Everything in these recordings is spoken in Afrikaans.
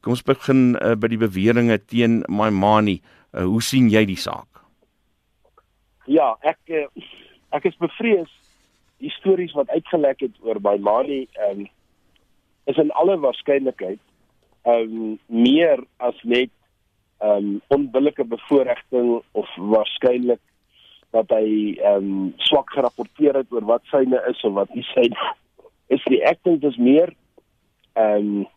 Kom ons begin uh, by die beweringe teen Maimani. Uh, hoe sien jy die saak? Ja, ek uh, ek is bevrees die stories wat uitgelek het oor Maimani ehm um, is in alle waarskynlikheid ehm um, meer as net ehm um, onbillike bevoordiging of waarskynlik dat hy ehm um, swak gerapporteer het oor wat syne is of wat nie syne is die acting is meer ehm um,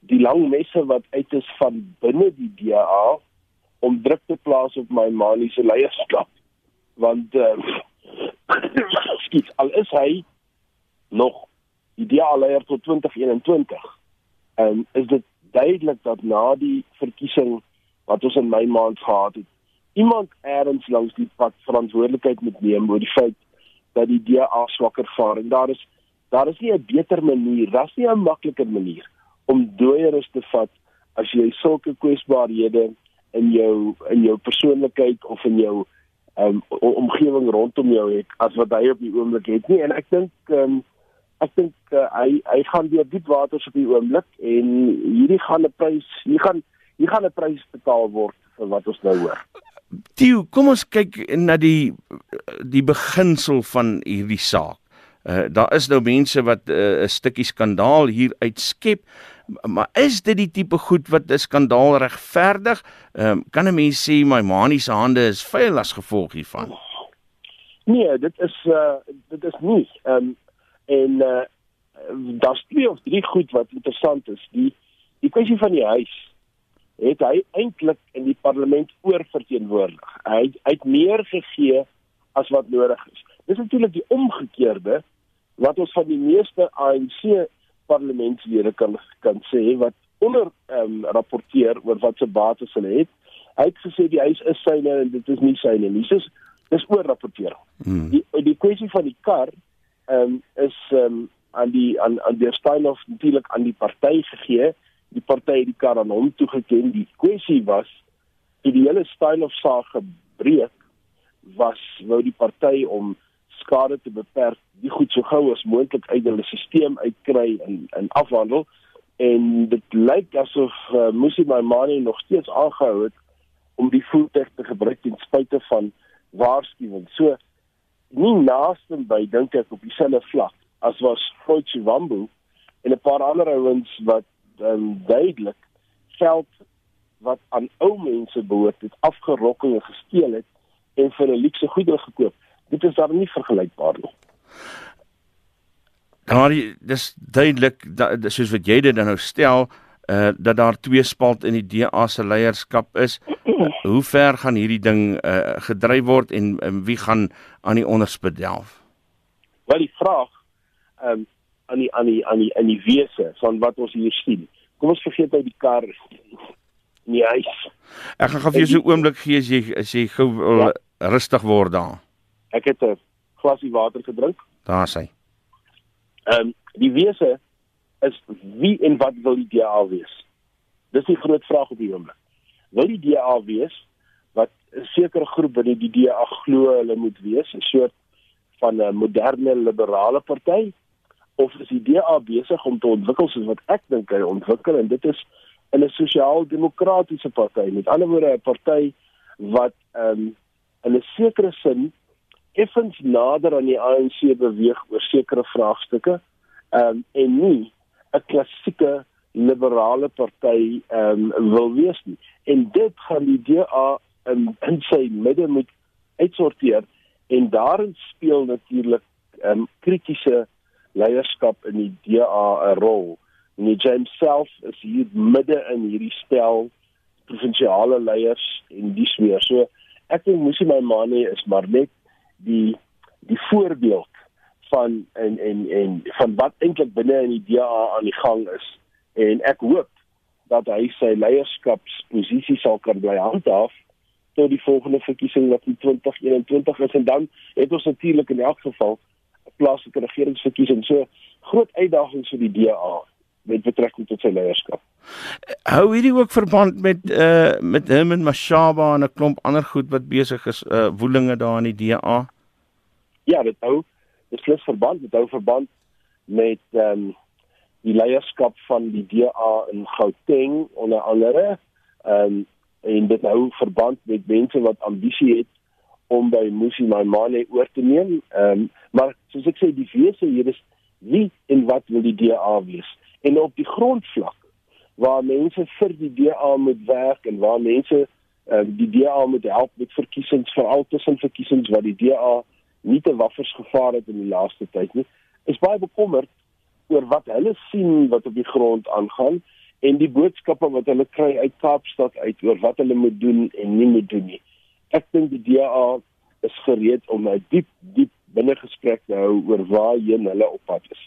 die lang messe wat uit is van binne die DA om druk te plaas op my manie se leierskap. Want ehm uh, skiet al is hy nog ideale leier tot 2021 ehm um, is dit duidelik dat na die verkiesing wat ons in my maand gehad het iemand eers langs die pad verantwoordelikheid moet neem oor die feit dat die DA swakker vaar. En daar is daar is nie 'n beter manier, daar's nie 'n makliker manier om dooieres te vat as jy sulke kwesbaarhede in jou in jou persoonlikheid of in jou um, omgewing rondom jou het as wat hy op die oomblik het nie en ek dink um, ek dink uh, hy hy gaan weer diep waters op die oomblik en hierdie gaan 'n prys hier gaan hier gaan 'n prys betaal word vir wat ons nou hoor. Tio, kom ons kyk na die die beginsel van hierdie saak. Uh daar is nou mense wat uh, 'n uh, stukkie skandaal hier uitskep, maar is dit die tipe goed wat 'n skandaal regverdig? Ehm um, kan 'n mens sê my manie se hande is vuil as gevolg hiervan? Nee, dit is uh dit is nie. Ehm um, en uh daar's twee of drie goed wat interessant is. Die die kwessie van die huis het hy eintlik in die parlement oorverteenwoordig. Hy het, hy het meer gegee as wat nodig is. Dis natuurlik die omgekeerde wat ons van die meeste ANC parlementslede kan kan sê wat onder ehm um, rapporteer oor wat se bates hulle het. Hy het gesê die huis is syne en dit is nie syne nie. Dis dis oor rapporteer. Hmm. Die die kwessie van die kar ehm um, is ehm um, aan die aan aan die styl of natuurlik aan die party gegee die party het die kar aan hom toegeken. Die kwessie was die hele styl of saak gebreek was wou die party om skade te beperk, die goed so gou as moontlik uit hulle stelsel uitkry en en afhandel en dit lyk asof uh, Musi Maimane nog steeds aangehou het om die voertuig te gebruik ten spyte van waarskuwings. So nie naaste by dink ek op dieselfde vlak as was Foytjewambu en 'n paar ander ouens wat um, duidelik geld wat aan ou mense behoort het afgerokkel en gesteel het en vir 'n luukse goedere gekoop. Dit is daar nie vergelykbaar nie. Daar dis duidelik dat soos wat jy dit dan nou stel uh dat daar twee spalt in die DA se leierskap is. Hoe ver gaan hierdie ding uh gedryf word en, en wie gaan aan die onderspit delf? Wel die vraag ehm um, aan die aan die aan die in die wese van wat ons hier sien. Kom ons vergeet uit die kar in die huis. Ek gaan gou vir jou so 'n oomblik gee as jy as jy gou ja. rustig word daar. Ek het 'n glasie water gedrink. Daar sê. Ehm um, die wese is wie en wat wil die DA wees? Dis die groot vraag op die oomblik. Wil die DA wees wat 'n sekere groep binne die DA glo hulle moet wees, 'n soort van 'n moderne liberale party of is die DA besig om te ontwikkel soos wat ek dink hy ontwikkel en dit is in 'n sosiaal-demokratiese party met ander woorde 'n party wat ehm um, in 'n sekere sin effens nader aan die ANC beweeg oor sekere vraagstukke ehm um, en nie 'n klassieke liberale party ehm um, wil wees nie en dit gaan die DA in in sy midde moet uitsorteer en daarin speel natuurlik ehm um, kritiese leierskap in die DA 'n rol. En die James self is hier midde in hierdie spel provinsiale leiers en dis meer. So ek dink Musi Maimane is maar net die die voorbeeld van en en en van wat eintlik binne in die DA aan die gang is. En ek hoop dat hy sy leierskapsposisie sal kan bly handhaaf tot die volgende verkiesing wat in 2021 is en dan het ons natuurlik in elk geval plaaslike regeringsverkiesing. So groot uitdagings vir die DA met betrekking tot sy leierskap. Hou hierdie ook verband met uh met Herman Mashaba en 'n klomp ander goed wat besig is uh woelinge daar in die DA? Ja, dit hou dit slegs verband, dit hou verband met ehm um, die leierskap van die DA in Gauteng onder andere um, en dit hou verband met mense wat ambisie het om by Musi Maimane oor te neem. Ehm um, maar soos ek sê die wese hier is wie en wat wil die DA wees? En op die grondvlak waar mense vir die DA moet werk en waar mense uh, die DA moet help met verkiesings veral tussen verkiesings wat die DA nie te waffers gevaar het in die laaste tyd nie is baie bekommerd oor wat hulle sien wat op die grond aangaan en die boodskappe wat hulle kry uit Kaapstad uit oor wat hulle moet doen en nie moet doen nie. Ek dink die DA is gereed om 'n diep diep binnegesprek te hou oor waarheen hulle op pad is.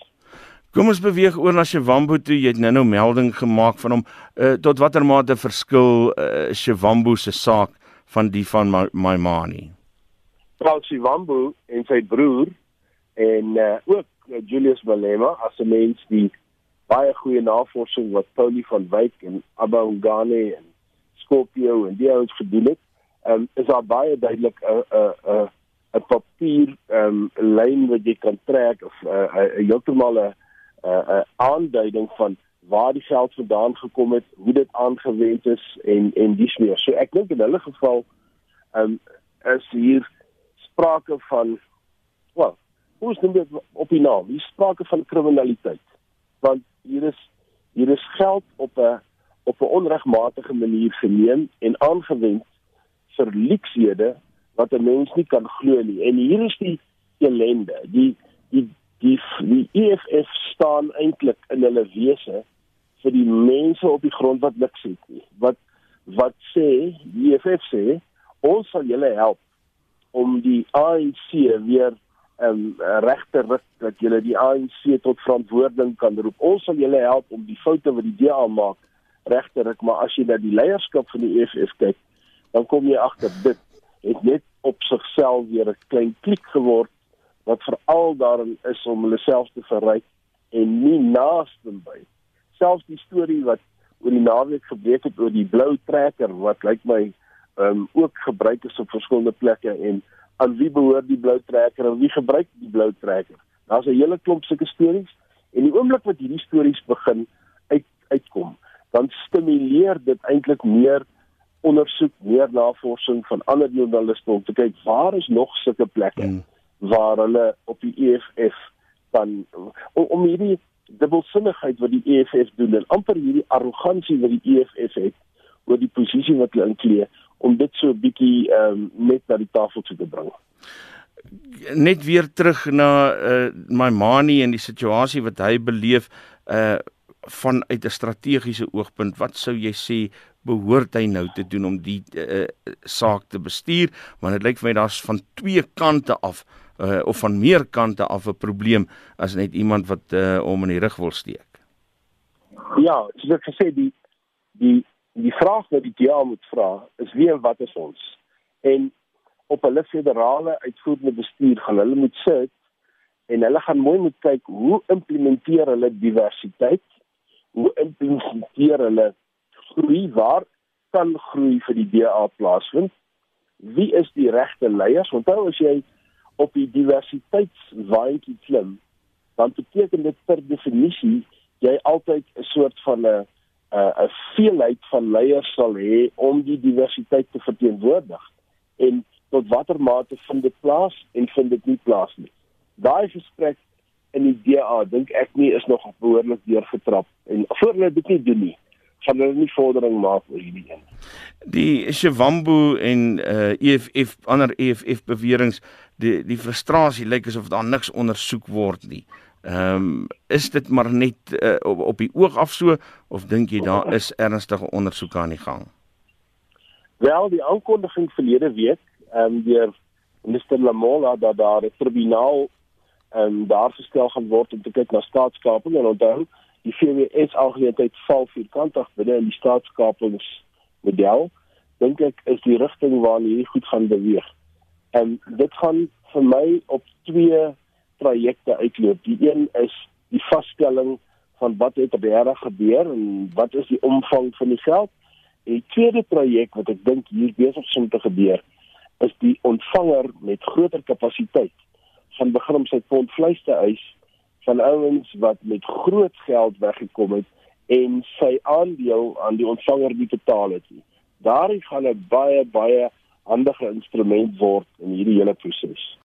Kom ons beweeg oor na Shewambo toe. Jy het nou-nou melding gemaak van hom. Uh, tot watter mate verskil uh, Shewambo se saak van die van Maimani? Paul Shewambo en sy broer en uh, ook uh, Julius Malema as mens die baie goeie navorsing wat Paulie van Wyk en Abba Ungane en Scorpio en die ouens gedoen het. Um, is daar baie duidelik 'n 'n 'n 'n papier um, lyn wat jy kan trek of 'n uh, heeltemal 'n 'n aanduiding van waar die geld vandaan gekom het, hoe dit aangewend is en en dis meer. So ek dink in hulle geval ehm um, is hier sprake van wel, hoe is dit op die naam? Hier sprake van kriminaliteit. Want hier is hier is geld op 'n op 'n onregmatige manier geneem en aangewend vir leksede wat 'n mens nie kan glo nie. En hier is die ellende. Die die die die EFF staan eintlik in hulle wese vir die mense op die grond wat niks het nie. Wat wat sê die EFF sê ons sal julle help om die ANC weer um, regte ruk dat julle die ANC tot verantwoording kan roep. Ons sal julle help om die foute wat die DA maak regte ruk, maar as jy na die leierskap van die EFF kyk, dan kom jy agter dit het net op sigself weer 'n klein klik geword wat veral daarin is om hulle self te verryk en nie naaste by. Selfs die storie wat oor die naweek gebreek het oor die blou trekker wat lyk my ehm um, ook gebruik is op verskillende plekke en aan wie behoort die blou trekker en wie gebruik die blou trekker. Daar's 'n hele klomp sulke stories en die oomblik wat hierdie stories begin uit uitkom, dan stimuleer dit eintlik meer ondersoek, meer navorsing van ander joernaliste om te kyk waar is nog sulke plekke hmm. waar hulle op die EFF van om, om hierdie dubbelsinnigheid wat die EFF doen en amper hierdie arrogansie wat die EFF het oor die posisie wat hulle inklee om dit so 'n bietjie ehm um, net na die tafel toe te bring. Net weer terug na uh, my manie en die situasie wat hy beleef uh vanuit 'n strategiese oogpunt, wat sou jy sê behoort hy nou te doen om die uh, saak te bestuur? Want dit lyk vir my daar's van twee kante af uh, of van meer kante af 'n probleem as net iemand wat uh, om in die rug wil steek. Ja, soos ek gesê die die die vraag wat die DA moet vra is wie en wat is ons? En op hulle federale uitvoerende bestuur gaan hulle moet sit en hulle gaan mooi moet kyk hoe implementeer hulle diversiteit? Hoe implementeer hulle groei? Waar kan groei vir die DA plaasvind? Wie is die regte leiers? Onthou as jy op die diversiteitswaandjie klim, dan beteken dit per definisie jy altyd 'n soort van 'n 'n veelheid van leiers sal hê om die diversiteit te verteenwoordig en tot watter mate vind dit plaas en vind dit nie plaas nie. Daai gesprek in die DA dink ek nie is nog behoorlik deurgetrap en voor hulle dit nie doen nie gaan hulle nie vordering maak oor hierdie ding. Die Shewambu en uh EFF ander EFF beweringe die die frustrasie lyk asof daar niks ondersoek word nie. Ehm um, is dit maar net uh, op op die oog af so of dink jy daar is ernstige ondersoeke aan die gang? Wel, die aankondiging verlede week ehm um, deur minister Lamola dat daar 'n tribunaal ehm um, daar gestel gaan word om te kyk na staatskaping en onthou die VWS algemeenheid val vierkantig binne in die staatskapingsmodel. Dink ek is die rigting waarna hierdie goed gaan beweeg. En dit gaan vir my op twee projekte uitloop. Die een is die vaststelling van wat het op die reg gebeur en wat is die omvang van die geld. En die tweede projek wat ek dink hier besig is om te gebeur is die ontvanger met groter kapasiteit van begin om sy pond vleis te eis van ouens wat met groot geld weggekom het en sy aandeel aan die ontvanger nie betaal het nie. Daardie gaan 'n baie baie handige instrument word in hierdie hele proses.